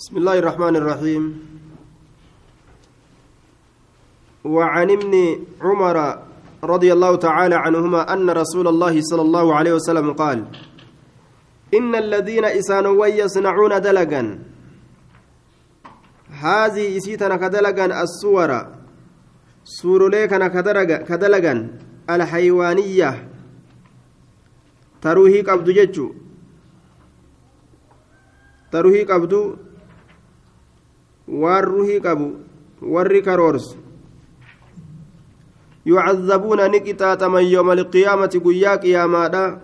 بسم الله الرحمن الرحيم. وعن ابن عمر رضي الله تعالى عنهما أن رسول الله صلى الله عليه وسلم قال إن الذين إسانوا يصنعون دلقا هذه إسيتنا كدلقا الصور سورولي كان كدلقا الحيوانية. تروهي قبض جتشو تروهي قبض والروهي قبو warri karoorsu yucadabuuna ni qixaaxaman yooma alqiyaamati guyyaa qiyaamaadha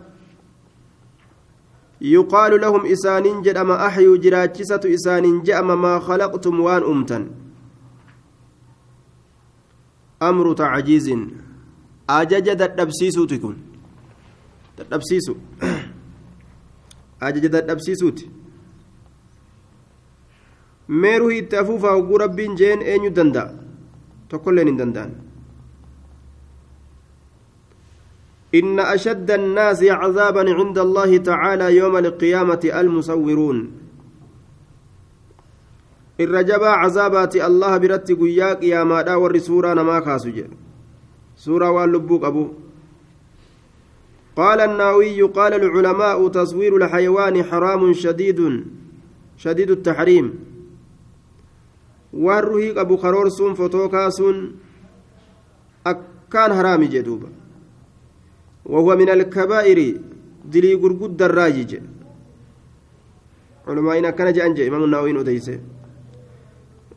yuqaalu lahum isaaniin jedhama axyuu jiraachisatu isaaniin je'ama maa khalaqtum waan umtan amru tacjiizin ajaja dadhabsiisuuti kun dadhabsiisu ajaja dadhabsiisuuti meeruu itti afuufaa hogguu rabbiin jeen eenyu danda'a? Tokkolleen hin danda'an. إن أشد الناس عذابا عند الله تعالى يوم القيامة المصورون الرجبا عذابات الله برت قياك يا مادا ور سورة نما خاسج سورة واللبوك أبو قال الناوي قال العلماء تصوير الحيوان حرام شديد شديد التحريم والرهيق أبو خرور سون فتوكا سون أكان حرامي جدوبا وهو من الكبائر دلي غرغد الراجج علماء كان جانج امام النووي وديسه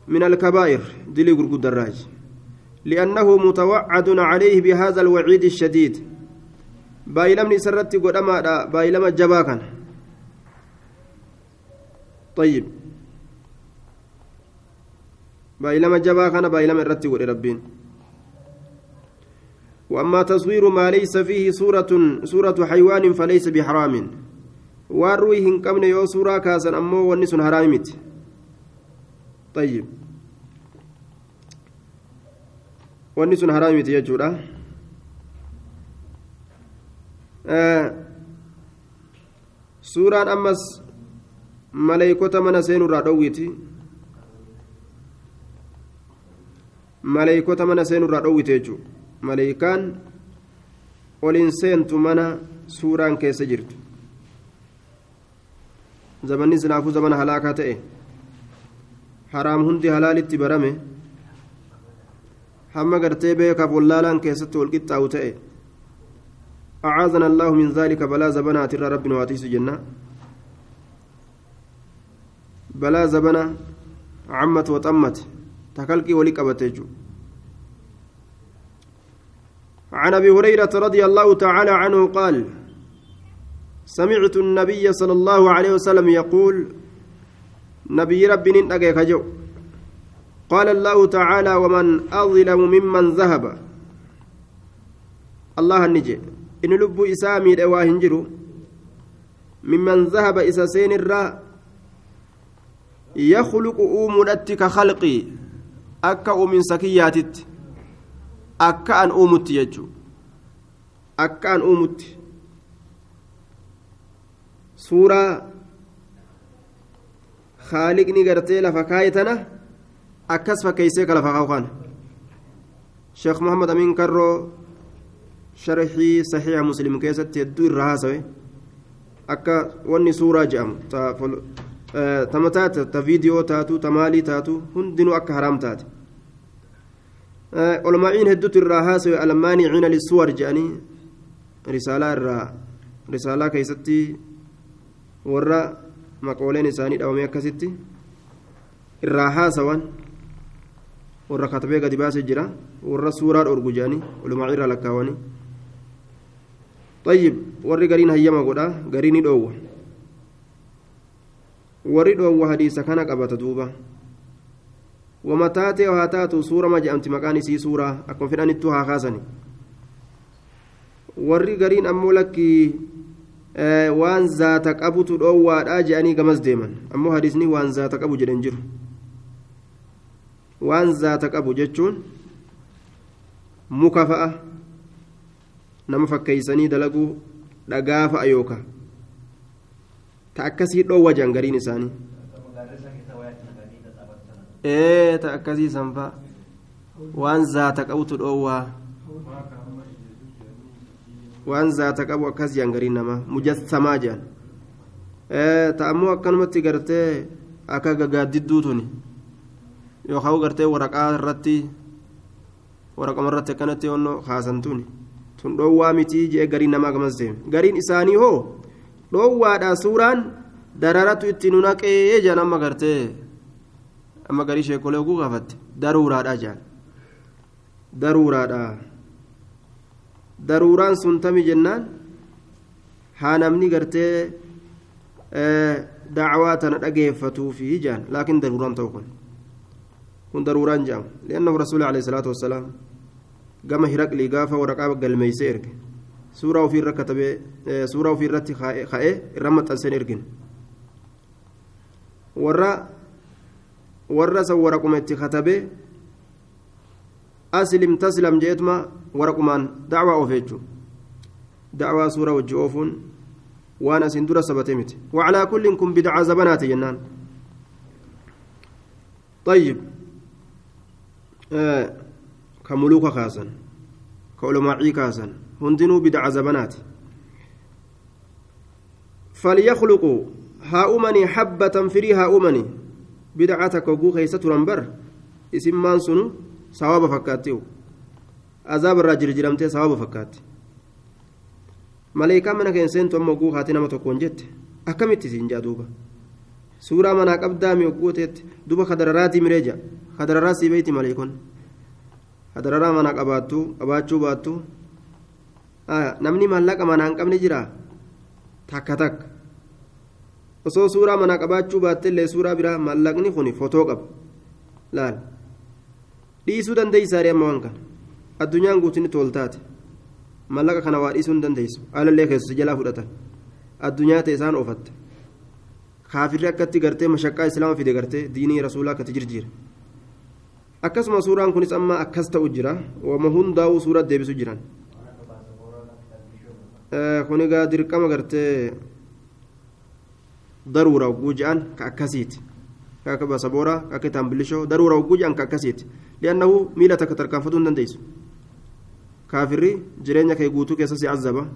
من الكبائر دلي غرغد الراج لأنه متوعد عليه بهذا الوعيد الشديد بايلمني سرت قدما بايلم جبا كان طيب بايلم جبا كان بايلم الرتي ربين وأما تصوير ما ليس فيه سورة سورة حيوان فليس بحرام. واروي هنكمن يو سورة كاسن أمو ونس حرامت طيب. ونس حرامت يجورا آه. suuraan ammas maleeykota mana seenurraa dhowwiti maleeykota mana seenurraa dhowwite jechuudha maleeykaan oliin seentu mana suuraan keessa jirtu zamanni sinaafuu zamana halaakaa ta'e haraam hundi halaalitti barame hamma gartee beekaaf wallaalaan keessatti walqixxaa'u ta'e أعاذنا الله من ذلك بلا زبنا ترى ربنا واتيس جنة بلا زبنا عمت وطمت تكلكي ولك أبتجو عن أبي هريرة رضي الله تعالى عنه قال سمعت النبي صلى الله عليه وسلم يقول نبي ربي ننتقى كجو. قال الله تعالى ومن أظلم ممن ذهب. الله النجي إن لب إسامي الأواهنجر ممن ذهب إسا سين الراء يخلق أومنتك خلقي. أكا من سكياتت akka an uumutti jechuudha akka an uumutti suuraa haaliqni gartee lafa kaa'e tana akkas fakkeessee ka lafa kaa'u kana sheekh muhammad amiin karroo sharxii saxiixa muslim keessatti hedduu irraa haasawe akka wanni suuraa jedhamu ta mataa ta viidiyoo taatu ta maalii taatu hundinuu akka haraam taate علماء هدوت الراهاس المانعين للصور جاني. رسالة الرا رسالة كيستي ورا مقولين إساني أو ميكستي الراهاس وان ورا كتبه قد باس جرا ورا سورة أرجو جاني علماء إرا لكاواني. طيب وري قرين هيما قدا قريني دو warri dhoowwa hadiisa kana qabata duuba. Wama haa taatu suura ma je'amti maqaan isii suuraa akkuma fedhanittu haa kaasani warri gariin ammoo lakkii eh, waan zaata qabutu gamas deeman. Ammoo hadiisni waan zaata qabu jedhan jiru. Waan zaata qabu jechuun muka fa'a nama dalaguu dhagaa fa'a yookaan jedhan gariin isaanii ee ta akkasii sanfaa waan zaata qabutu dhoowwaa waan zaata qabu akkas jedhan gariin namaa mujassamaa jedhan ta'ammoo akkanumatti gartee akka gagaaddidduu tuni yookaan gartee waraqaa irratti waraqama irratti akkanatti yoonnoo haasan tuni tun dhoowwaa mitii jee gariin namaa gamas deeme gariin isaanii hoo dhoowwaadha suuraan dararatu itti nu naqee jedhan amma gartee amma garii sheekolee oguu gaafatte daruuraadha jedhan daruuraadha daruuraan sun tami jennaan haa namni gartee dacwaa tana dhageeffatuufi jedhan laakiin daruuraan ta'u kun kun daruuraan jedhamu li'annahu rasuuli alayhi salaatu wassalaam gama hiraqlii gaafa waraqaa galmeeyse erge suuraa ofii irra katabee suuraa ofii irratti ka'ee irra maxxanseen ergin warra warra san waraquma itti katabee aslim taslam jeetuma waraqumaan dacwaa oofe jechuu dacwaa suura wajji oofuun waan asin dura sabate miti wacalaa kullin kun bidcaa zabanaati jennaan طيب آه كملوك كاسن كعلماء كاسن هندنوا بدع زبنات فليخلقوا هاؤمني حبة فري هاؤمني بدعتك وقو خيسة رنبر اسم azaaba irraa jirjiramtee sawaaba fakkaatti maleekaa mana keessa seentu amma oguu haati nama tokkoon jette akkamitti siin jaa duuba suuraa manaa qabdaa mi oguu teetti duuba kadararaatii mireeja kadararaa sii beeyti maleekon kadararaa manaa qabaattuu qabaachuu baattuu namni maallaqa manaa hin qabne jira? Takka takka. Osoo suuraa manaa qabaachuu baattellee suuraa biraa maallaqni kun fotoo qaba. Laal. Dhiisuu dandeeysaari amma waan kana. Addunyaan guutinni tooltaate mallaqa kana waa dhiisuu hin dandeeysu alallee keessatti jalaa fudhatan addunyaa ta'e isaan oofatte kaafirri akkatti gartee mashaqqaa islaama fide gartee diinii rasuulaa akkatti jirjiira. Akkasuma suuraan kunis amma akkas ta'u jira. Wama hundaa'uu suura deebisu jiran kun egaa dirqama gartee daruura hogguu je'an ka akkasiiti ka akka basaboora ka akka taambilishoo daruura hogguu je'an ka akkasiiti li'annahu miila takka tarkaanfatuu hin dandeessu kaafirri jireenya kee guutuu keessa si azaba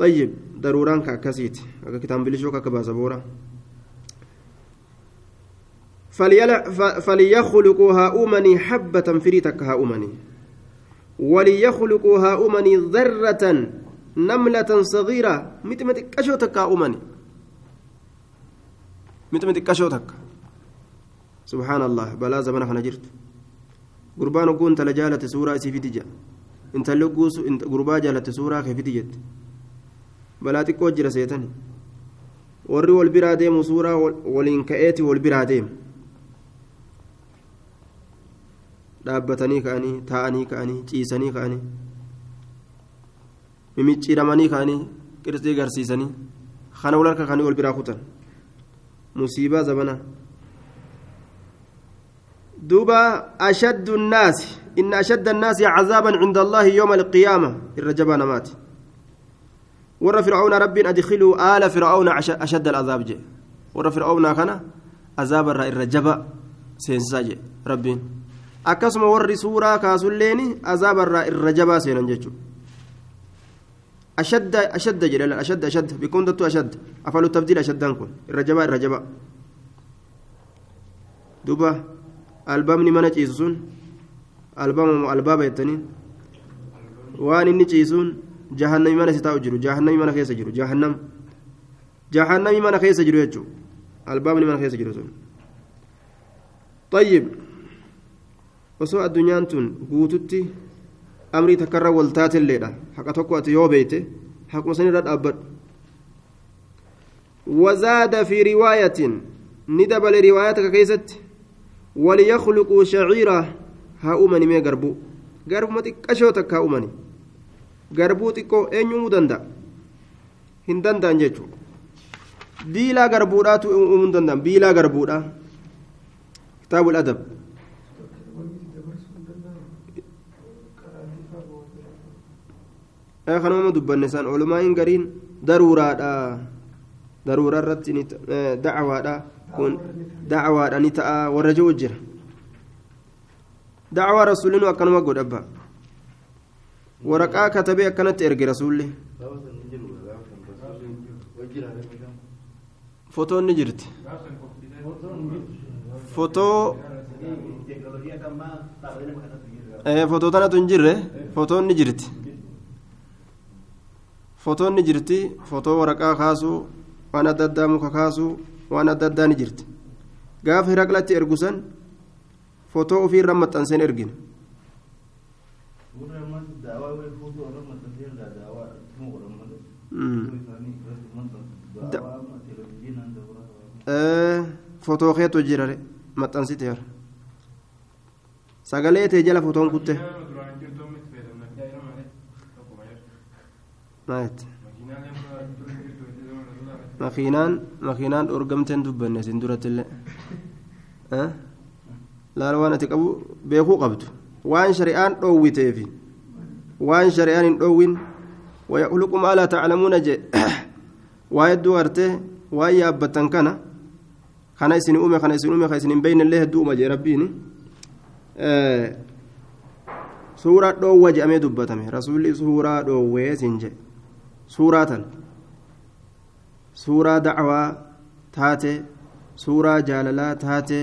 طيب ضروران كأكسيت كتاب بلشوك كباسبورا فليخلقوا هؤمني حبة فريتك وليخلقوا هؤمني ذرة نملة صغيرة. متمتك كشوتك هؤمني متمتك كشوتك؟ سبحان الله بلا زمن خنا جرت. قربان كنت لجالة سورة سيفيتجا أنت لقوس أنت قربا جالة سورة balaa xiqqoo jira seetani warri wal biraa deemu suuraa waliin ka'eeti wal dhaabbatanii ka'anii taa'anii ka'anii ciisanii ka'anii mimicciiramanii ka'anii qirxii garsiisanii kana wal harka kanii wal biraa kutan musiibaa zabana دوبا أشد الناس إن أشد الناس عذابا عند الله يوم القيامة الرجبان مات ور فرعون رب أدخلوا آل فرعون أشد العذاب جي ور فرعون كان عذاب الرجب سينساج ربين أكسم ور سورة كاسولين عذاب الرجب سينججو أشد أشد جلال أشد أشد بيكون دتو أشد أفعلوا التبديل أشد أنكم الرجب الرجب دوبا ألبامني من جيسون ألبام ألباب يتنين وان إني جيسون jahannami mana si taa'u jiru jahannami mana keessa jiru jahannam jahannami mana keessa jiru jechuun albaabni mana keessa jiru sun. طيب osoo addunyaan tun guututti amrii takkarra wal taatelleedha haqa tokko ati yoo beeyte haquma sanirra dhaabbadhu وزاد في رواية ندبل روايتك كيست وليخلقوا شعيرة ها أمني مي قربو قربو ما تكشوتك ها أمني garbuu xiqqoo eenyumuu danda'a hin danda'an jechuudha biilaa garbuudhaatu uumuu hin danda'an biilaa garbuudhaa kanuma dubbanne isaan oolumaa'iin gariin daruuraadha daruura irratti dacwaadha kun dacwaadha ni ta'a warra ji'u jira dacwaa rasuulinu akkanuma godhabba waraqaa katabee akkanatti erge rasuulli fotoon ni jirti fotoo fotoo tanatu hin jirre fotoon ni jirti jirti fotoo waraqaa kaasuu waan adda addaa muka kaasuu waan adda addaa ni jirti gaafa hiraqlatti ergusan fotoo ofiirra maxxanseen ergina fotoo keetu jirare maxxansite jar sagalee tee jala fotoon kutte makiinaan makiinaan dhoorgamteen dubbanne isin durattillee laala waan ati qabu beekuu qabdu waan shari'aan dhoowwiteefi waan shari'aan hin dhoowwin ويخلق ما لا تعلمون جي وايدو ارتي واي يابتن كان اسن اومي كان اسن اومي كان اسن بين الله دو ما جي ربيني آه سورة دو وجه امي دبتمي رسول سورة دو ويسنجي suuraa tan. Suuraa dacwaa taate. Suuraa jaalalaa taate.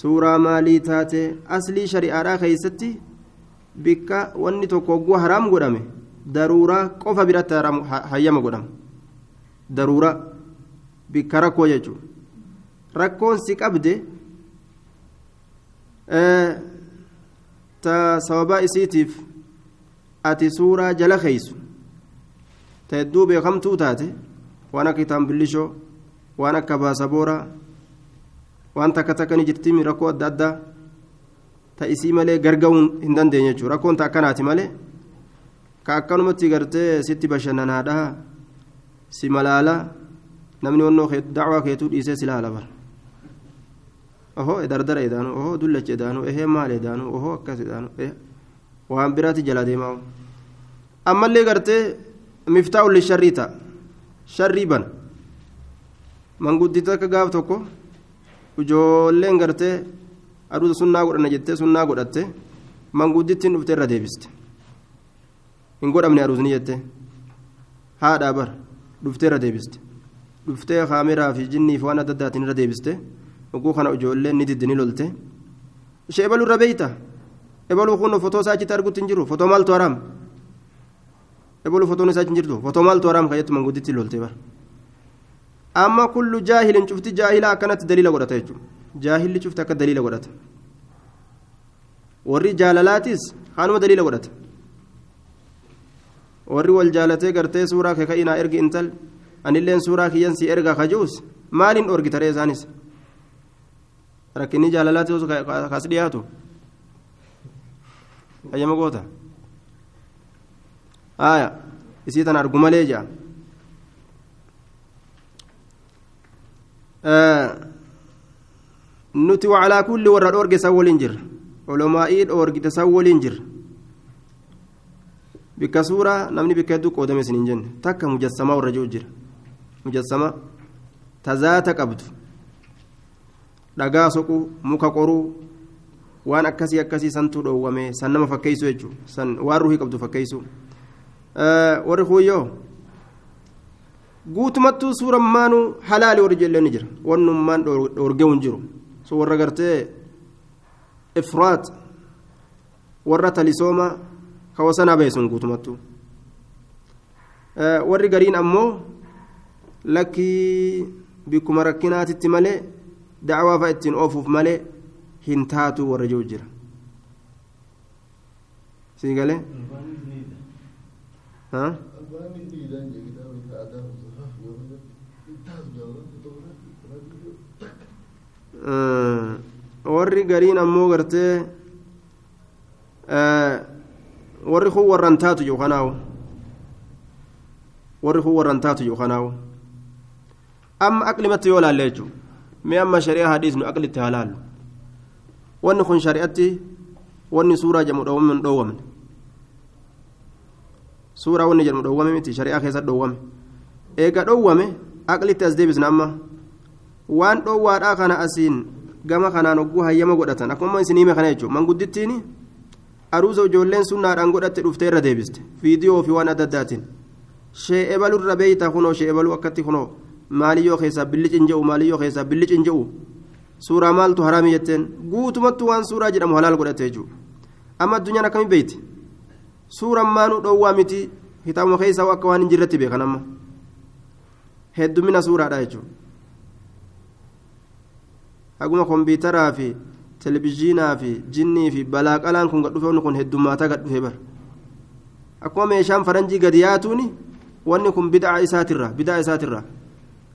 Suuraa maalii taate. Aslii shari'aadhaa keeysatti bikka wanni tokko hogguu haraam godhame daruuraa qofa biratti hayyama godhama. Daruura bikka rakkoo jechuun. Rakkoon si qabde ta sababaa isiitiif ati suuraa jala keeysu ta hedduu beekamtuu taate waan akka itaambilishoo waan akka baasabooraa waan takka takka ni jirtimi rakkoo adda addaa ta isii malee garga'uun hin dandeenye jechuudha rakkoon ta akkanaati malee ka akkanumatti gartee sitti bashannanaadha si malaala namni wannoo dacwaa keetuu dhiisee si laala bara ohoo dardara edaanu ohoo dullacha edaanu ehee maal edaanu ohoo akkas edaanu waan biraati jala deemaa ammallee gartee miftaa ulli sharrii ta'a. Sharrii bana. Manguddita akka gaaf tokko ijoolleen gartee aduuta sunnaa godhana jettee sunnaa godhatte manguddittiin dhufte irra deebiste. Hin godhamne aduusni jette haadhaa bar dhuftee irra deebiste. Dhuftee kaameraa fi jinnii fi waan adda addaatiin irra deebiste. Oguu kana ijoolleen ni diddi ni lolte. Ishee ebaluu irra beeyta ebaluu kun fotoo isaa achitti argutti hin jiru fotoo maaltu haraam ebaluu fotoon isaa hin jirtu fotoo maaltu haraam kayyattu manguddittiin lolte bar amma kullu jaahilin cufti jaahila akkanatti daliila godhata jechuudha jaahilli cufti akka daliila godhata warri jaalalaatis haanuma daliila godhata warri wal jaalatee gartee suuraa kee ka'inaa ergi intal anilleen suuraa kiyyan si erga kajuus maaliin dhoorgitaree isaanis rakkinni jaalalaati osoo kaas dhiyaatu ayyama goota aya isii tan argu malee jaa nuti wacalaa kulli warra dhoorge san waliin jirra olomaa'ii dhoorgite san waliin jirra bikka suuraa namni bikka hedduu qoodame isin hin jenne takka mujassamaa warra jiru jira mujassama tazaata qabdu dhagaa soquu muka qoruu waan akkasii akkasii santuu dhoowwame san nama fakkeessu jechuudha san waan ruhii qabdu fakkeessu warri kuuyyoo guutumattuu suurammaanuu halaali warri ijoolleen ni jira wannummaan dhoorgee hin jiru so warra gartee ifraat warra talisooma kawasanaa beesun guutumattuu warri gariin ammoo lakkii bikkuma rakkinaatitti malee dacwaa fa'a ittiin oofuuf malee hin taatu warra jiru jira sii galee warri gariin ammoo gartee warri kun warran taatu jiru kanaawu warri kun warran taatu jiru kanaawu amma aqlimatti yoo laalle jechuudha mee amma shari'aa hadiisnu aqlitti haa laallu wanni kun shari'atti wanni suuraa jedhamu dhoowwame hin dhoowwamne suuraa wanni jedhamu dhoowwame miti shari'aa keessatti dhoowwame eega dhowwame aqlitti as deebisna amma waan dhoowwaadhaa kana asiin gama kanaan hogguu hayyama godhatan akkuma isin hime kana jechuudha manguddittiin aruusa ijoolleen sunnaadhaan godhatte dhuftee irra deebiste viidiyoo fi waan adda addaatiin shee ebalurra beeyta kunoo shee ebaluu akkatti kunoo maaliyyoo keessaa billicin je'u maaliyyoo keessaa billicin je'u suuraa maaltu haraami jetteen guutumattu waan suuraa jedhamu halaal godhate jechuudha amma addunyaan akkami beeyti suuraan maanuu dhoowwaa miti kitaabuma keessaa akka waan hin jirretti beekan amma heddumina suuraadha jechuudha haguma kompiitaraa fi televizhiinaa fi jinnii fi balaaqalaan kun gadhufe kun heddummaata gadhufe bara akkuma meeshaan faranjii gadi yaatuuni wanni kun bidaa isaatirra bidaa isaatirra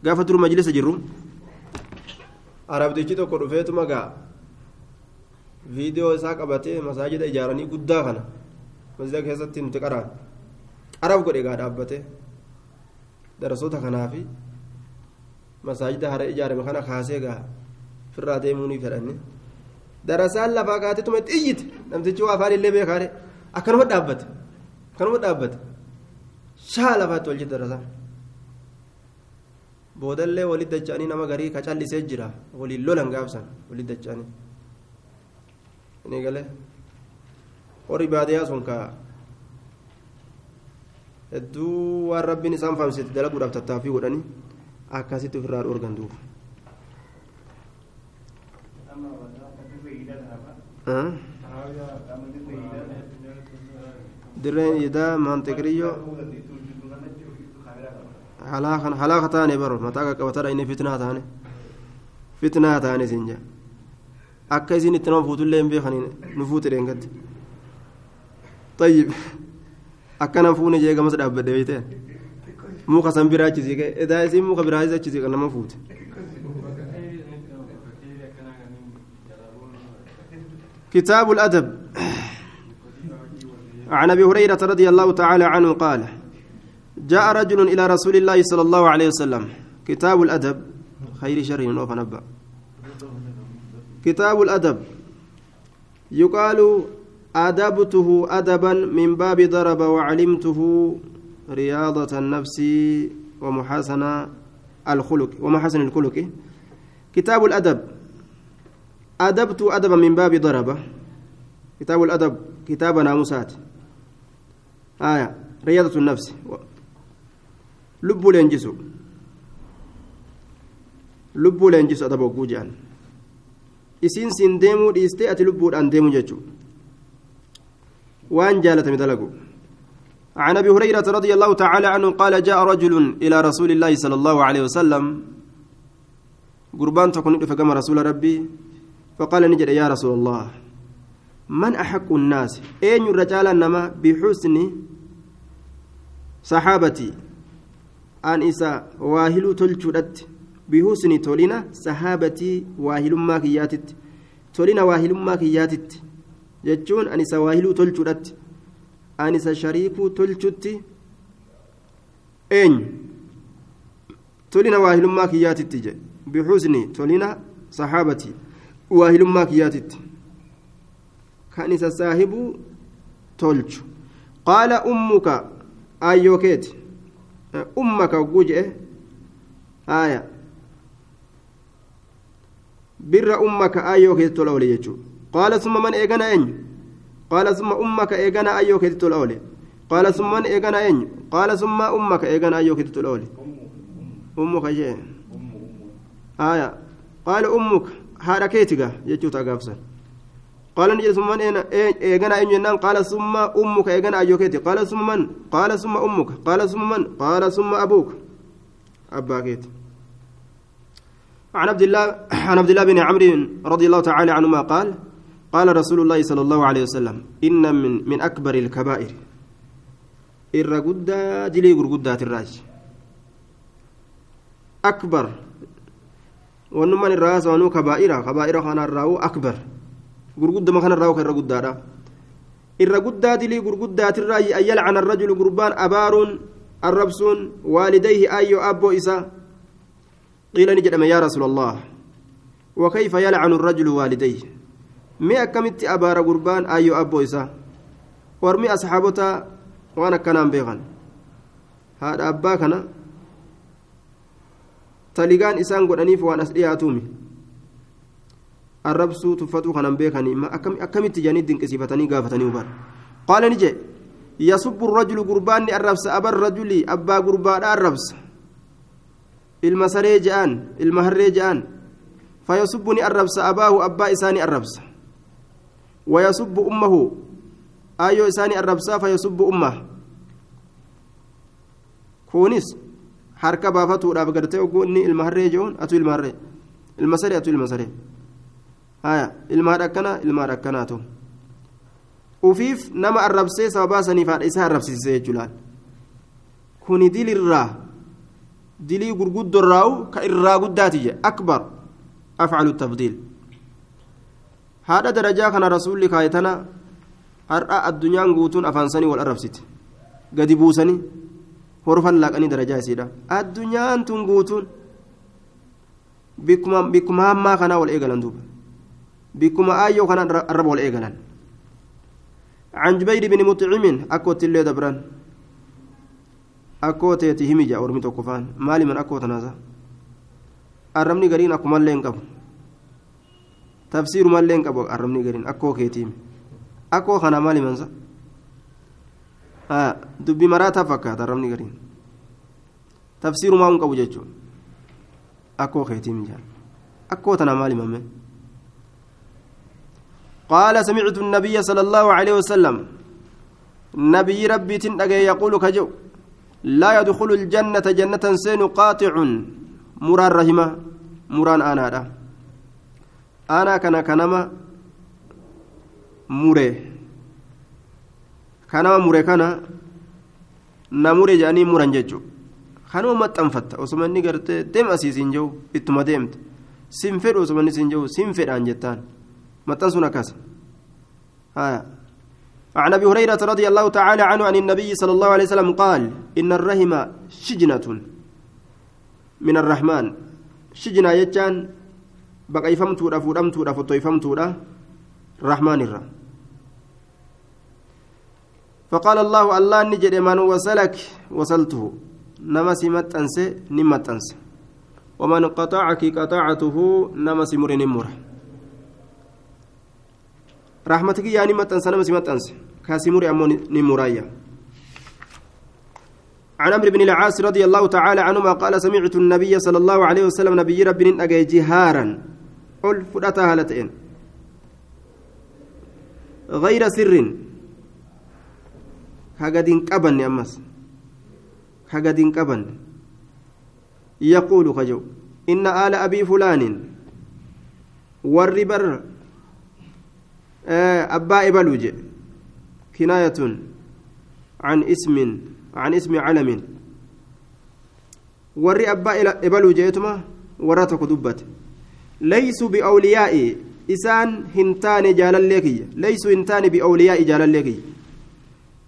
gaafa dur majlisa jirru arabdichi tokko dhufeetuma gaa viidiyoo isaa qabatee masaajida ijaaranii guddaa kana masjida keessatti nuti qaraan qarab godhe gaa dhaabbatee darasoota kanaa fi masaajida hara ijaarame kana kaasee gaa firraa deemuu ni fedhanne darasaan lafaa kaateetuma xiyyite namtichi waa afaan illee beekaare akkanuma dhaabbate akkanuma dhaabbate shaa lafaatti wal jidda darasaan boodallee walit dacha'anii nama garii ka callisee jira waliin lolan gaafsan walit dacha'anii ni galee warri baadiyyaa sun ka hedduu waan rabbiin isaan faamsite dalaguudhaaf tattaaffii godhanii akkasitti ofirraa dhoorgan duuba. dirreen idaa maantiqiriyyoo halaaka taane baro mataa qaqqabatadha inni fitnaa taane fitnaa taane isin jaa akka isin itti nama fuutullee hin beekaniin nu fuute dheengatti tayyib akkana fuune jee gamas dhaabbadhe beeyte muka san biraa achisiike edaa isin muka biraa achisiike nama fuute كتاب الأدب عن أبي هريرة رضي الله تعالى عنه قال جاء رجل إلى رسول الله صلى الله عليه وسلم. كتاب الأدب. خير شر نوف نبأ. كتاب الأدب. يقال أدبته أدبا من باب ضرب وعلمته رياضة النفس ومحاسن الخلق ومحاسن الخلق. كتاب الأدب. أدبت أدبا من باب ضربة كتاب الأدب. كتاب ناموسات آية. رياضة النفس. لب لينجسو لب لينجسو أدب وجوجان isiin siin deemuu dhiistee ati lubbuudhaan deemu jechuudha waan jaalatame dalagu. عن ابي هريره رضي الله تعالى عنه قال جاء رجل إلى رسول الله صلى الله عليه وسلم قربان تكون فقام رسول ربي فقال نجد يا رسول الله من احق الناس اين الرجال انما بحسن صحابتي ان اسا واهلو تلچودت بحسن تولينا صحابتي واهلما كياتت تولينا واهلما كياتت jechuun ani isa waahiluu tolchuudhatti ani isa shariikuu tolchutti eenyu tolina waahilummaa kiyyaatitti jedhe bixusni tolina saxaabatii waahilummaa kiyyaatitti kan isa saahibuu tolchu qaala ummuka aayyoo keeti ummaka hogguu jedhe haaya birra ummaka aayyoo keeti tola ole jechuudha قال ثم من إيجانا أين قال ثم أمك إيجانا أيوك تتولى قال ثم من إيجانا أين قال ثم أمك إيجانا أيوك تتولى أمك جاء آية. قال أمك حركتك يجوت أقافسا قال نجد ثم من إيجانا أين ينام قال ثم أمك إيجانا أيوك قال ثم من قال ثم أمك قال ثم من قال ثم أبوك. أباكيت. عن عبد الله عن عبد الله بن عمرو رضي الله تعالى عنهما قال قال رسول الله صلى الله عليه وسلم إن من من أكبر الكبائر. الرجودة دلي غرجودة الراج أكبر. ونمان الرأس وانو كبائر كبائر خان الرأو أكبر. غرجودة ما خان الراو كالرجودة الرجودة دلي غرجودة الراج أن يلعن الرجل قربان أبار الربسون والديه أيو أبو إسا قيل نجد يا رسول الله وكيف يلعن الرجل والديه مئة كمت أبار قربان أيو أبو إسا ورمي أصحابتا وأنا كان بيغن هذا أبا كان taligaan isaan godhaniif waan as dhiyaatuumi. Arrabsuu tuffatuu kanan beekanii akkamitti jedhanii dinqisiifatanii gaafatanii hubaan qaala ni jee yasubbu rajulu gurbaanni arrabsa aba rajuli abbaa gurbaadha arrabsa ilma saree je'aan ilma harree je'aan fayasubbu ni arrabsa abaahu abbaa isaanii arrabsa wayasubbu ummahu ayyoo isaanii arrabsaa fayasubbu ummah kunis harka baafatuudhaaf gartee oguu inni ilma harree je'uun atu ilma harree ilma saree atu ilma saree haya ilmaadha akkana ilmaadha akkanaatu ufiif nama arrabsee sababaa saniif haadha isaa arrabsiisee jechuudhaan kuni dilirraa dilii gurguddorraa'u ka irraa guddaati je akbar afcalu tafdiil. Haadha darajaa kana rasuulli kaayetana har'a addunyaan guutuun afaansanii wal arrabsite. Gadi buusanii horfan laaqanii darajaa isiidha. Addunyaan tun guutuun bikkuma hammaa kanaa wal eegalan duuba aayyoo kana arraba wal eegalan عن جبير بن مطعم أكوت اللي دبران. أكوت يتهم جاء ورمي توقفان. مالي من أكوت نازا. الرمني قرين أكو مالين قبو تفسير مالين قبو الرمني قرين أكو كيتيم أكو خنا مالي منزا. آه دبي مراتا فكات الرمني قرين تفسير ما هم قبو جيتشو أكو كيتيم جاء أكو تنا مالي ممن قال سمعت النبي صلى الله عليه وسلم نبي ربي تنأجي يقول كجو لا يدخل الجنة جنة سين قاطع مران رحمة مران أنا دا. أنا كان كنما مري كنما مري كان نمري جاني مران ججو. kanuma maxxanfatta osuma inni gartee deem asiisiin jiru ittuma deemte sin fedhu osuma inni siin jiru متى سنكاس آه. عن أبي هريرة رضي الله تعالى عنه عن النبي صلى الله عليه وسلم قال إن الرحم شجنة من الرحمن. شجنة يجان فودمتودا فتويفهمتودا الرحمن الرا فقال الله الله نجد من وصلك وصلته. نمس متنس نمتنس ومن قطعك قطعته نمس مر نمره رحمتك يعني متنس أنا مسي متنس كاسموري أمون نمورايا عن عمرو بن العاص رضي الله تعالى عنهما قال سمعت النبي صلى الله عليه وسلم نبي رب أجي جهارا قل فرأتها هالتين غير سر كقدين قبن أمس كقدين قبن يقول خجو إن آل أبي فلان والربر أبا إبلوج كناية عن اسم عن اسم علم. وري أبا إبلوج يتما وراتك دبت. ليسوا بأولياء إسان هنتان جال لكي ليسوا هنتان بأولياء جال لكي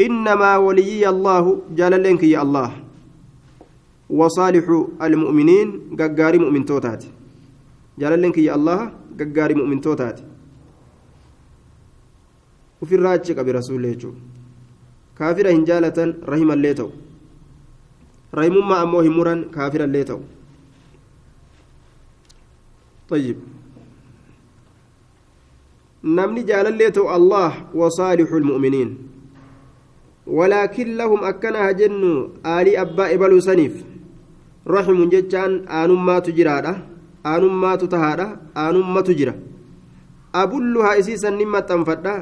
إنما ولي الله جال لك يا الله. وصالح المؤمنين ققاري مؤمن توتات. جال لك يا الله ققاري مؤمن توتات. Ofirraa achi qabe rasuullee jechuudha. Kaafira hin jaalatan rahimallee ta'u. Rahimummaa ammoo hin muran kaafirallee ta'u. طيب نمني جال الليتو الله وصالح المؤمنين ولكن لهم أكنها جن آلي أباء بلو سنيف رحم جتان آنما تجرادة آنما تتهادة آنما تجرى أبلها إسيسا نمة تنفدة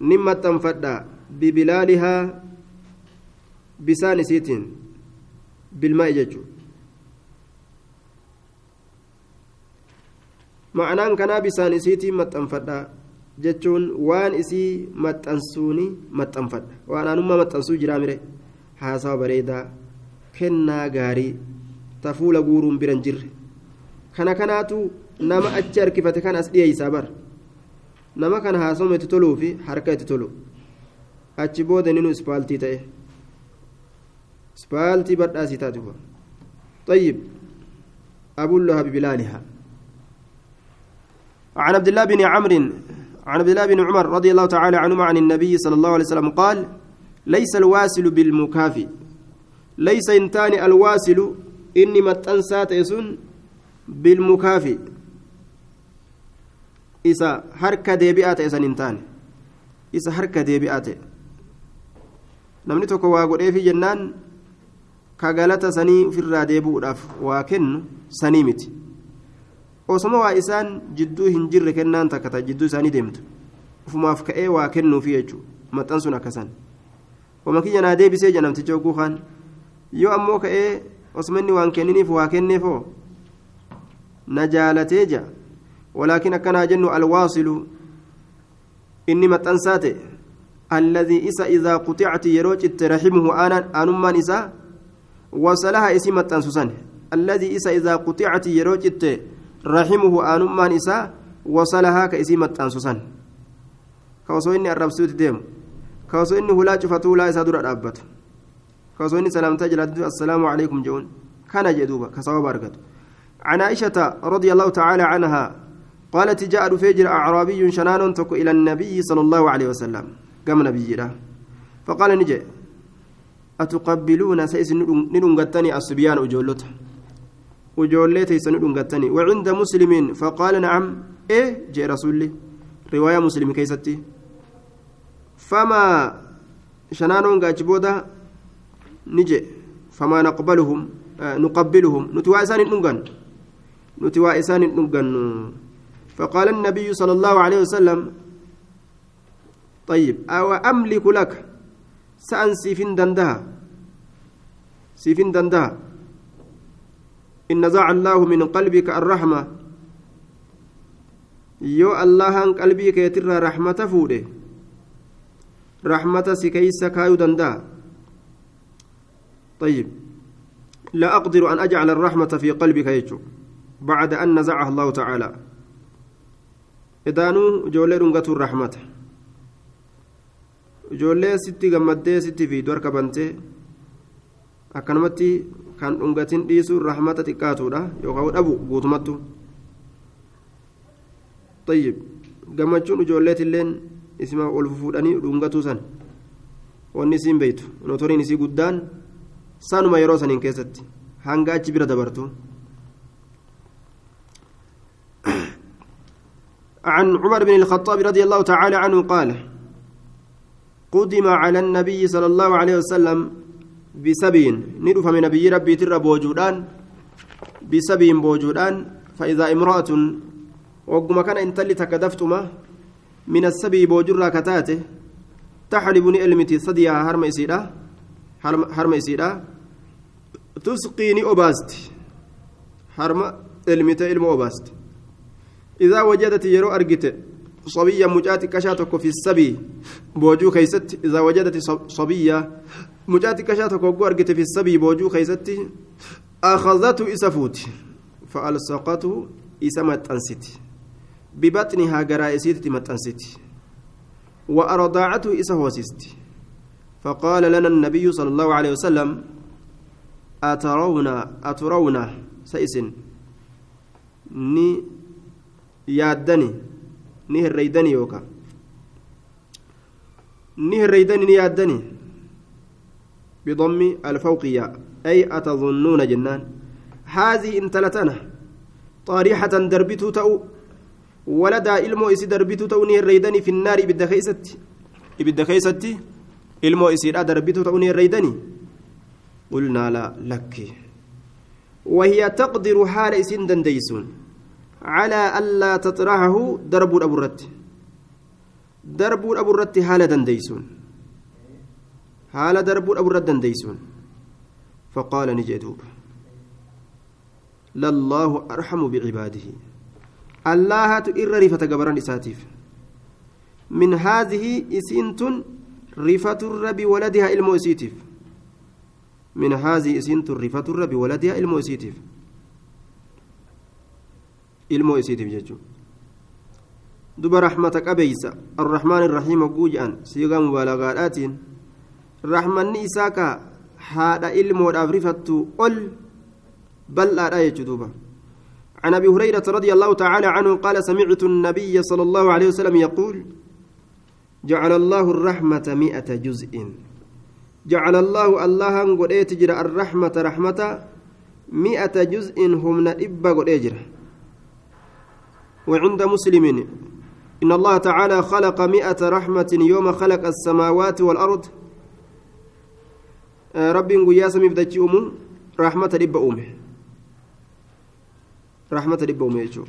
ni maxxanfadha bibilaalihaa bisaan isiitiin bilmaa'i jechuudha ma'anaan kanaa bisaan isiitiin maxxanfadha jechuun waan isii maxxansuuni maxxanfadha waan aanummaa maxxansuu jiraa mire haasawa bareedaa kennaa gaarii ta fuula guuruun biran jirre kana kanaatu nama achi harkifate kan as dhiyeeysaa bara nama kana haasoma itti toluu fi harka itti tolu achi booda ninu ispaaltii ta'e ispaaltii badhaasii taate kuwa طيب أبلها ببلالها عن عبد الله بن عمرو عن عبد الله بن عمر رضي الله تعالى عنهما عن النبي صلى الله عليه وسلم قال ليس الواسل بالمكافي ليس انتان الواسل ta'e sun bilmukaafi isa harka deebi'aa ta'e san hin taane isa harka deebi'aa ta'e namni tokko waa godheefi jennaan ka galata sanii ofirraa deebi'uudhaaf waa kennu sanii miti osoma waa isaan jidduu hin jirre kennaan takka ta jidduu isaanii deemtu ufumaaf ka'ee waa kennuufi jechuudha maxxan sun akkasan wama kiyya naa deebisee jedhamticha oguu kaan yoo ammoo ka'ee osuma inni waan kenniniif waa kenneefoo na jaalatee jaa akkanaa jennu alwaasilu inni maxxansaa ta'e الذي إسا إذا قطعت يروج رحمه أنا أنمان إسا وصلها إسي متنسوسان. الذي إسا إذا قطعت يروج رحمه أنمان إسا وصلها كإسي متنسوسان. كوسو إني الربسوت ديم. كوسو إني هلا شفتو لا إسا دور الأبت كوسو إني سلام تجلد السلام عليكم جون. كان جدوبا. كسوا باركت. عن عائشة رضي الله تعالى عنها قالت جاء رفيجر أعرابي شنان تك إلى النبي صلى الله عليه وسلم. قام نبينا فقال نجي أتقبلون سيس ندنغتني الصبيان أجولت أجولت سيس ندنغتني وعند مسلم فقال نعم. إيه جاء رسولي رواية مسلم كيستي. فما شنانون قاجبودا نجي فما نقبلهم آه نقبلهم. نتوى إسان ننغن نتوى إسان ننغن فقال النبي صلى الله عليه وسلم طيب أو أملك لك؟ سأن سيفين دندها. سيفين دندها. إن نزع الله من قلبك الرحمة. يو الله عن قلبك يتر رحمة فوده. رحمة سكيس كايو دندها. طيب لا أقدر أن أجعل الرحمة في قلبك يجو بعد أن نزعها الله تعالى. Idaanuu ijoollee dhungatu rahmata ijoollee sitti gammaddee sitti fiidu harka bantee akkanumatti kan dhungatin dhiisuun rahmata xiqqaatudha yookaan dhabu guutumattu. Tayyib. Gammachuun ijoolleetilleen isima ol fuudhanii dhungatuu san wanni isiin beeytu notoriin isii guddaan sanuma yeroo saniin keessatti hanga achi bira dabartu. عن عمر بن الخطاب رضي الله تعالى عنه قال قدم على النبي صلى الله عليه وسلم بسبين. ندف من نبي ربي تر بوجودان بسبين بوجودان. فإذا امرأة وقم كان انتلي تكدفتما من السبي بوجر كتاته تحلبني المتي صديها هرم إسيدا هرم إسيدا. تسقيني أوباست هرم المتي أوباست. إذا وجدت يرو أرجت صبية مجاتك كشاتك في السبي بوجو كيست إذا وجدت صبية مجاتك كشاتك أرجت في السبي بوجو كيست أخذته إسفوت فألصقته إسمت أنست ببطنها جرائسيت متأنست وأرضاعته إسهوسست فقال لنا النبي صلى الله عليه وسلم أترون أترون سيسن ni yaaddani ni herreeydani yookaan? Ni herreeydani ni yaaddani? بضم الفوقية أي أتظنون جنان هذه انتلتنا طارحة دربتو تأو ولدا إلمو إسي دربتو تأو نهريدني في النار إبدا خيستي إبدا خيستي إلمو إسي لا دربتو تأو نهريدني قلنا لا لك وهي تقدر حال إسين دنديسون على ألا تطرحه درب أبو الرت درب أبو الرت حال دنديسون. حال درب أبو الرت دنديسون. فقال نجدوب لله أرحم بعباده. الله تئر رفة قبران إساتيف. من هذه إسنتن رفة الرب ولدها المؤسيتيف من هذه إسنتن رفة الرب ولدها المؤسيتيف ilmoo isiitiif jechuudha duba rahmata qabeeysa arrahmaan irrahiim hogguu jedhan siigaa mubaalagaadhaatiin rahmanni isaa ka haadha ilmoodhaaf rifattu ol bal'aadha jechuu duuba عن ابي هريره رضي الله تعالى عنه قال سمعت النبي صلى الله عليه وسلم يقول جعل الله الرحمه مئة جزء جعل الله الله قد تجرى الرحمه رحمه مئة جزء هم نئب قد أجر وعند مسلم. إن الله تعالى خلق مئة رحمة يوم خلق السماوات والأرض. آه، رب قياس مفدتي أمم رحمة رب أمه. رحمة رب أمه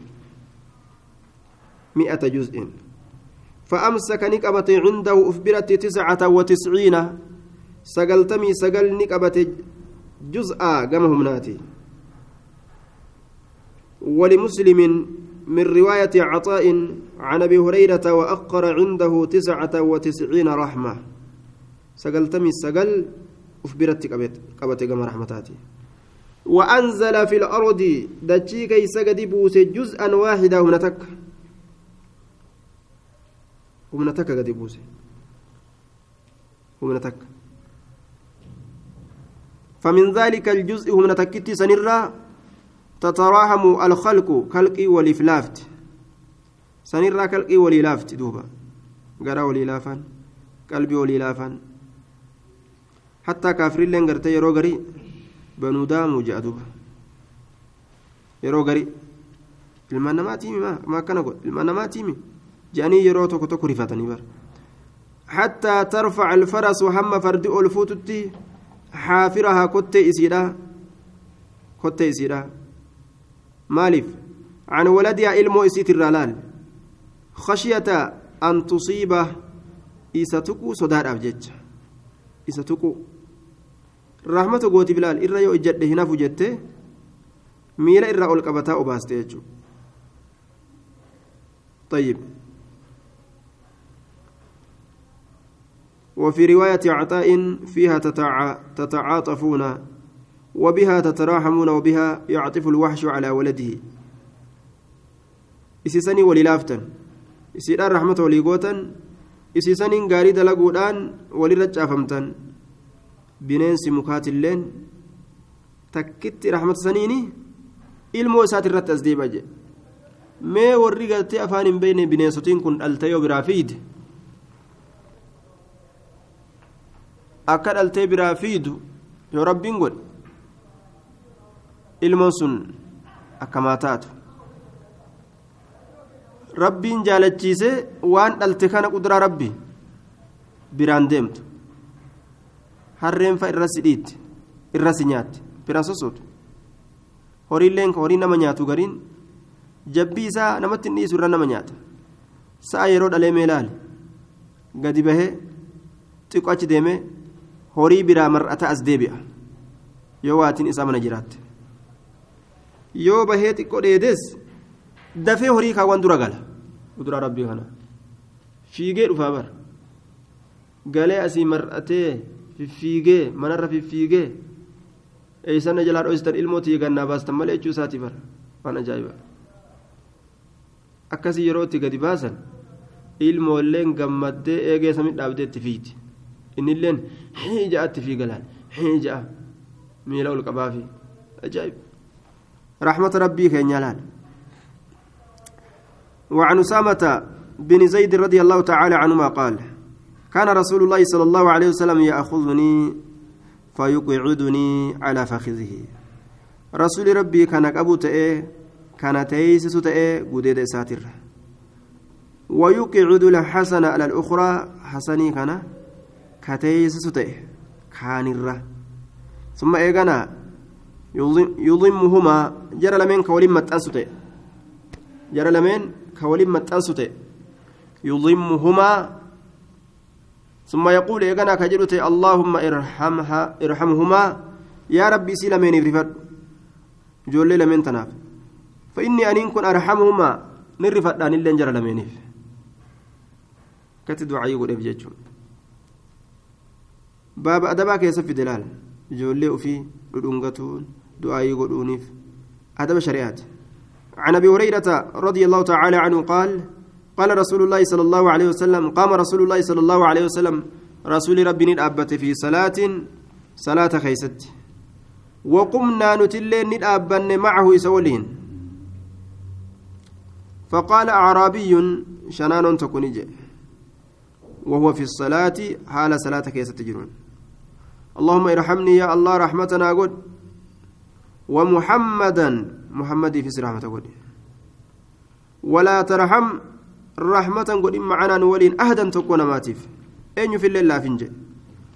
مئة جزء. فأمسك نكبت عنده أخبرت تسعة وتسعين. سقلتمي سقل نكبت جزءا قمهم ناتي. ولمسلم من رواية عطاء عن أبي هريرة وأقر عنده تسعة وتسعين رحمة. سقلتمي سقل أخبرت قبت قم رحمتاتي. وأنزل في الأرض دجي كي سقد بوس جزءا واحدا هنتك هنتك قد بوس. هنتك فمن ذلك الجزء هنتك سنرى تتراحم الخلق خلقي ولفلافت سنرى خلقي وللافت دوبا. قرأ وللافان قلبي وللافان حتى كافرين لين قرتي يرو غري بنو دامو جاء دوبا. يرو غري ilmaan namaa tiimi maa akkana godhe ilmaan namaa tiimi jedhanii yeroo tokko tokko rifatanii bara حتى ترفع الفرس هم فرد ألفوتتي حافرها كتة مالف. عن ولدها إلمو إسيت الرلال. خشية أن تصيبه إساتكو صدار أبجج إساتكو رحمة قوتي بلال إرى يو إجد هنا فجته ميلا إرى أول قبتا أباستيجو طيب. وفي رواية عطاء فيها تتع... تتعاطفون. وبها تتراحمون وبها يعطف الوحش على ولده isiidhaan rahmata walii gootan isiisaniin gaarii dalaguudhaan walirra caafamtan bineensi mukaatilleen takkitti rahmata saniini ilmoo isaati irratti as deebi'a jedhe mee warri galtee afaan hin beekne bineensotiin kun dhaltee yoo biraa fiide akka dhaltee biraa fiidu yoo rabbiin godhe ilmoon sun akkamaa taatu. Rabbiin jaalachiise waan dhalte kana kuduraa rabbi biraan deemtu. Harreen fa irra si dhiitti irra si nyaatti bira sosotu. Horiilleen horii nama nyaatu gariin jabbii isaa namatti dhiisu irra nama nyaata. Sa'a yeroo dhalee mee ilaali gadi bahee xiqqoo achi deemee horii biraa mar'ata as deebi'a. Yoo waatiin isaa mana jiraatte yoo bahee xiqqoo dheedes dafee horii kaawwan dura gala kuduraa rabbii kana fiigee dhufaa bara galee asii mar'atee fiffiigee manarra fiffiigee eeysanna jalaa dhoositan ilmoo tiigannaa baastan malee jechuu isaati bara waan ajaa'iba akkasii yeroo itti gadi baasan ilmoolleen gammaddee eegee samii dhaabdee itti fiigdi innilleen hii ja'atti fiigalaan hii ja'a miila ol qabaafi ajaa'iba رحمة ربي كين يلال وعن أسامة بن زيد رضي الله تعالى عنهما قال كان رسول الله صلى الله عليه وسلم يأخذني فيقعدني على فخذه. رسول ربي كان أبو تأي كان تيسس تأي قديد ساتر. ويقعد الحسن على الأخرى حسني كان كتيسس تأي كان الره ثم إيقنا يضمهما جرى لمن كولين متأنسته جرى لمن كولين متأنسته يضمهما ثم يقول إيقنا كجلت اللهم ارحمها إرحمهما. يا ربي سي لمن يفرفد جول لمن تناف. فإني أن كن أرحمهما. نرفد أن اللي جرى لمن. كتدعى يقول إبجيتشون باب أدبا كيسف دلال. ijoollee ofii dhudhungatuun du'aayii godhuuniif adaba shari'aati عن أبي هريرة رضي الله تعالى عنه قال قال رسول الله صلى الله عليه وسلم قام رسول الله صلى الله عليه وسلم رسول ربي ندابت في صلاة صلاة خيست. وقمنا نتلين ندابن معه يسولين. فقال أعرابي شنان تكون وهو في الصلاة حال صلاة كيست تجرون اللهم ارحمني يا الله رحمتنا قد ومحمدا محمد في رحمة قد. ولا ترحم رحمة قد معنا نولين أهدا تكون ماتيف. أين في الليل لا فنجي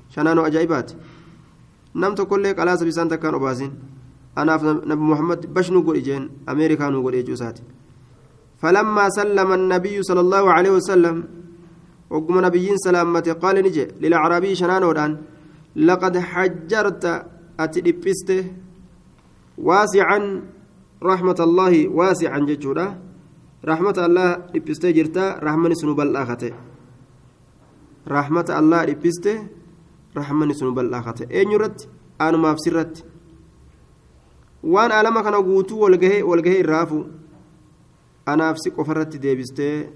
شنانو أجايبات؟ نمت كل قلاص بسان تكان أباسين أنا نبي محمد بشنو قل إجين أمريكا نقول إجوسات فلما سلم النبي صلى الله عليه وسلم وقم نبيين سلامة قال نجي للأعرابي شنانو الآن لقد حجرت أتدبسته واسعا رحمة الله واسعا ججودا رحمة الله دبسته جرتا رحمة سنو بالآخته رحمة الله دبسته رحمة سنو بالآخته أين يرد أنا ما waan alama kana guutuu walgahee walgahee irraafu anaaf si qofarratti deebistee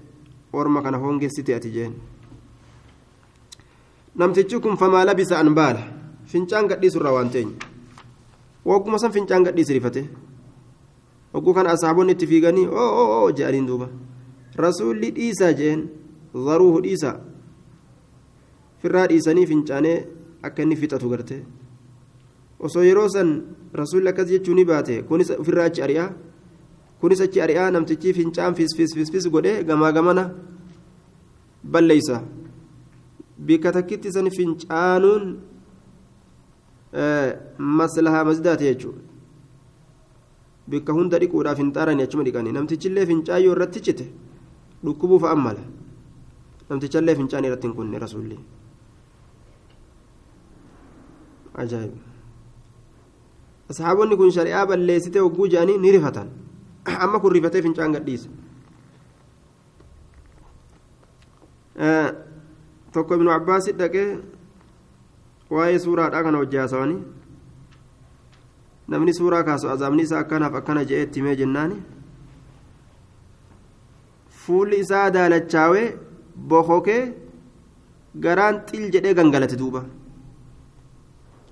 orma kana hongeessite ati jeen namtichi kun famaa labisa an baala fincaan gadhiisu irraa waan teenya wagguma san fincaan gadhiis rifate wagguu kana asaabonni itti fiiganii oo oo oo jedhaniin duuba rasuulli dhiisaa jeen zaruuhu dhiisaa firraa dhiisanii fincaanee akka inni fixatu garte osoo yeroo san rasuulli akkas jechuu ni baate kunis ofirraa achi ari'aa kunis achi ari'aa namtichi fincaan fis fis fis fis godhee gamaa gamana balleeysa bika takkitti san fincaanuun maslahaa masdaate jechuudha bikka hunda dhiquudhaaf hin xaarani achuma dhiqanii namtichillee fincaayyoo irratti cite dhukkubuuf ammala namtichallee fincaan irratti hin kunne rasuulli ajaa'iba asxaabonni kun shari'aa balleessite hogguu jedhanii ni rifatan amma kun rifatee fincaan gadhiise tokko ibnu abbaasi dhaqee waa'ee suuraadhaa kana hojjaasawanii namni suuraa kaasu azaabni isaa akkanaaf akkana je'ee itti himee jennaani fuulli isaa daalachaawee bokokee garaan xil jedhee gangalate duuba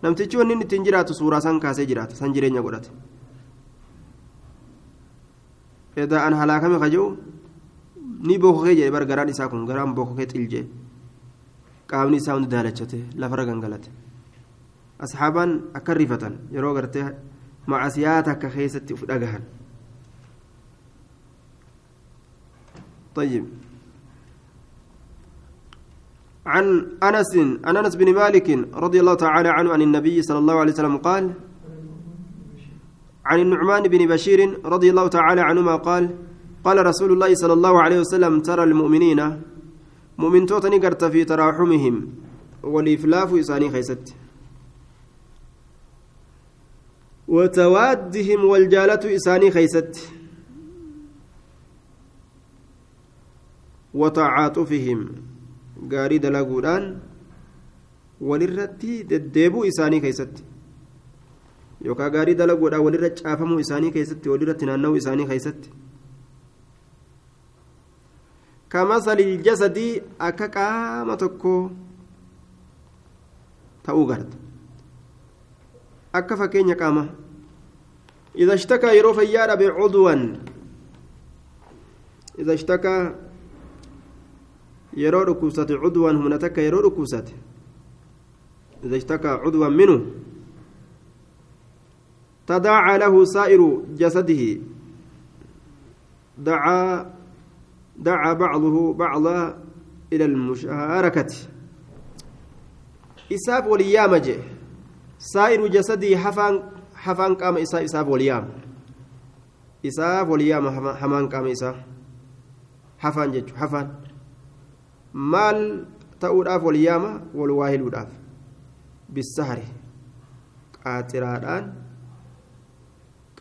namtichi wanni inni ittiin jiraatu suuraa san kaasee jiraata san jireenya godhate edaa an halaakame kaja'u ni bokokee jedhe bar garaan isaa kun garaan bokokee xil jedhe qaamni isaa hundi daalachate lafarra gangalate asxaabaan akka rifatan yeroo gartee macasiyaa takka keessatti uf dhagahan. طيب عن انس عن انس بن مالك رضي الله تعالى عنه عن النبي صلى الله عليه وسلم قال عن النعمان بن بشير رضي الله تعالى عنهما قال قال رسول الله صلى الله عليه وسلم ترى المؤمنين مؤمن توتني قرت في تراحمهم والإفلاف إساني خيست. وتوادهم والجالة إساني خيست. وتعاطفهم. قاري دلاقودان وللرتي دديبو إساني خيست. yookaan gaarii dalaguudhaan walirra caafamuu isaanii keessatti walirratti naanna'uu isaanii keessatti kamasali jasadii akka qaama tokko ta'uu garta akka fakkeenya qaama إذا اشتكى يرو فيار بعضوا. إذا اشتكى يرو ركوسة عضوا هنا يرو ركوسة إذا اشتكى عضوا منه. تداعى له سائر جسده. دعا دعا بعضه بعضا إلى المشاركة. إساف وليام جه. سائر جسده حفان حفان قام إساف إساف وليام إساف وليام حمان قام إساف حفان جج حفان. مال تؤداف وليام والواهل وداف بالسهر قاترادان.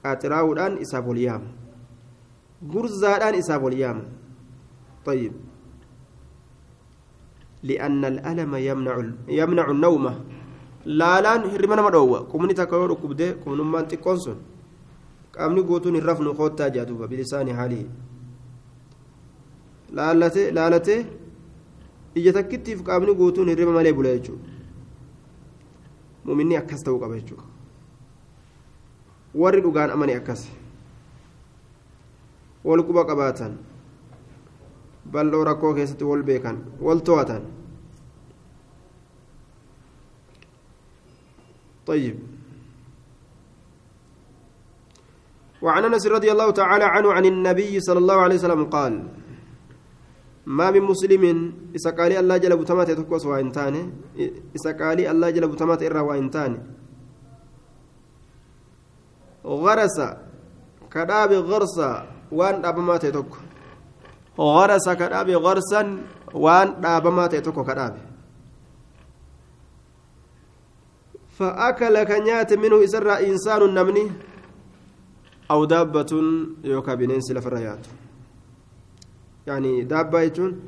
ol yaama gurzaadhaan isaaf ol yaama طيب لأن الألم يمنع يمنع النوم laalaan hirriba nama dhoowwa qubni takka yoo dhukkubdee qubnummaan xiqqoon sun qaamni guutuun hin rafnu koottaa jaa duuba bilisaanii haalii laalatee laalatee ija takkittiif qaamni guutuun hirriba malee bula jechuudha muminni akkas ta'uu qaba jechuudha warri dhugaan amani akkas wal quba qabaatan bal'oo rakkoo keessatti wal beekan طيب. وعن أنس رضي الله تعالى عنه عن النبي صلى الله عليه وسلم قال ما من مسلم قال الله جل بتمات تكوس إذا قال الله جل بتمات إرى وإنتاني غرس كداب غرسا وان أبما تتك غرس كداب غرسا وان أبما تتك كداب فأكل كنيات منه إسر إنسان نمني أو دابة يوكا بنين سلف يعني دابة يجون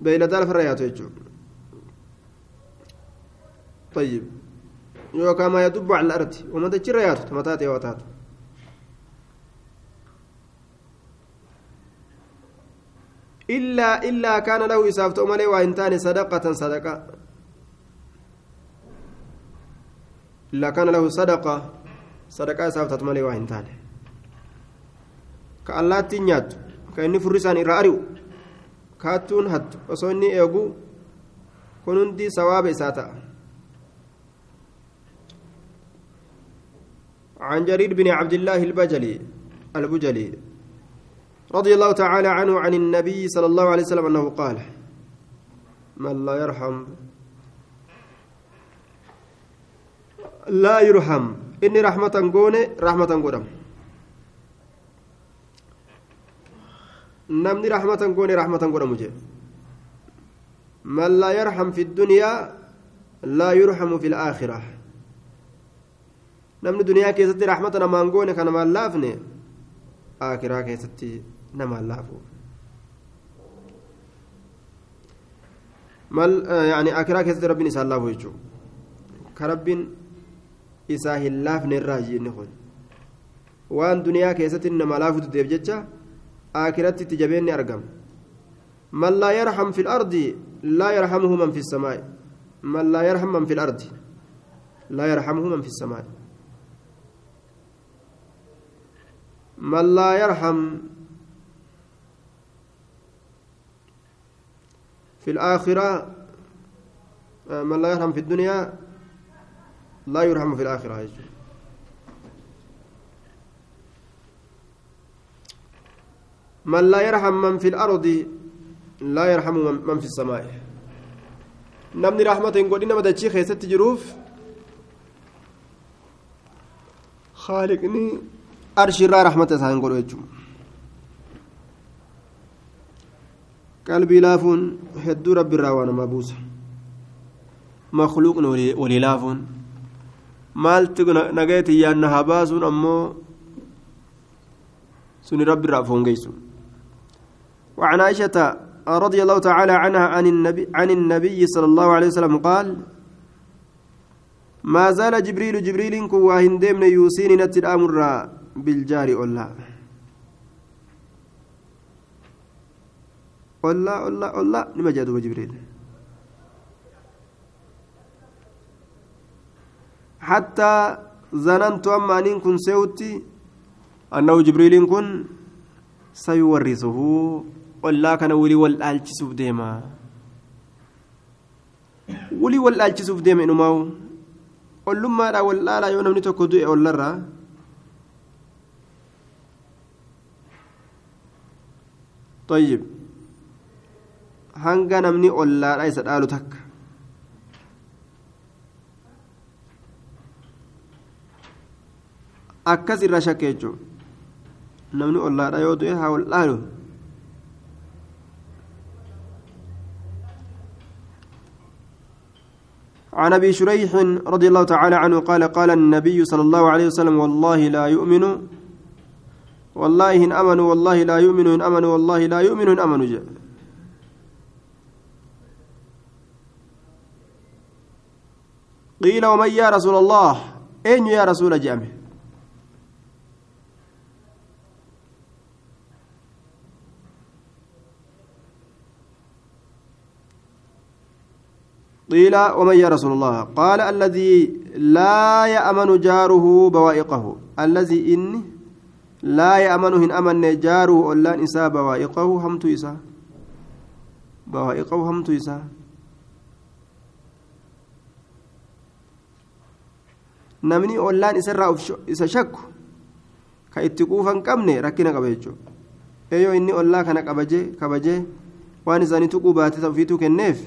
بين دال فريات يجون طيب يوكا ما يدب على الأرض وما تجرى ياتو تمتاتي وتاتو إلا إلا كان له إسافة أمالي وإن تاني صدقة صدقة. إلا كان له صدقة صدقة إسافة أمالي وإن تاني كالله تنياتو ka inni furri isaan irraa ari'u kaattuun hattu osoo inni eegu kun hundi sawaaba isaa ta'a عن جرير بن عبد الله البجلي البجلي. رضي الله تعالى عنه عن النبي صلى الله عليه وسلم أنه قال من لا يرحم لا يرحم إني رحمة قوني رحمة قدم namni rahmatan goone rahmatan godhamu jedhe man laa yarham fi dunyaa laa yurhamu fi laakhira namni duniyaa keessatti rahmata namaan goone ka namaan laafne yani aakiraa keessatti rabbiin isaan laafu jechuudha ka rabbiin isaa hin laafne irraa jenne kun waan duniyaa keessatti nama laafutu deef jecha آكرت تجبيني أرقم من لا يرحم في الأرض لا يرحمه من في السماء من لا يرحم من في الأرض لا يرحمه من في السماء من لا يرحم في الآخرة من لا يرحم في الدنيا لا يرحم في الآخرة. من لا يرحم من في الأرض لا يرحم من في السماء. نمني رحمة قد إنما دتشي خيست جروف. خالقني أرش را رحمة قلبي لافون هدو رب الراوان مبوسة مخلوق ولي لافون. nagayeeti yaanna haa baasuun ammoo suni rabbi irraa foongeysu وعن عائشة رضي الله تعالى عنها عن النبي, عن النبي صلى الله عليه وسلم قال ما زال جبريل جبريل كواهن ديمن يوسيني نت الأمر بالجار أولا أولا أولا أولا لما جادوا جبريل حتى ظننت أما أن كن سيوتي أنه جبريل كن سيورثه ollaa kana walii wal dhaalchisuuf deema walii wal dhaalchisuuf deema inumaa'u ollummaadhaa wal dhaalaa yoo namni tokko du'e ollarraa طيب hanga namni ollaadha isa dhaalu takka. Akkas irraa shakke jechuun namni ollaadha yoo du'e haa wal dhaalu. عن أبي شريح رضي الله تعالى عنه قال قال النبي صلى الله عليه وسلم والله لا يؤمن والله إن آمنوا والله لا يؤمن إن آمنوا والله لا يؤمن إن آمنوا جاء. قيل ومن يا رسول الله؟ أين يا رسول جامه قيل ومن يا رسول الله؟ قال الذي لا يأمن جاره بوائقه. الذي إني لا يأمنه إن أمن جاره ألا إساء بوائقه. همت إساء. بوائقه همت إساء. Namni ollaan isarraa isa shakku ka itti quufan qabne rakkina qaba jechuudha eeyyoo inni ollaa kana qabajee kabajee waan isaanii tuquu baatee ofiituu kenneef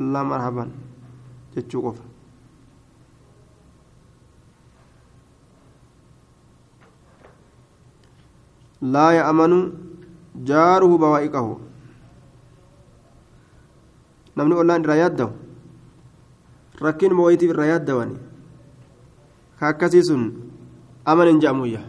allaa marhaban jechuu qofa. لا يأمن جاره بوائقه ollaan irraa yaaddawu rakkin mooyitiif irraa yaaddawani ka akkasii sun amanin je'amuyya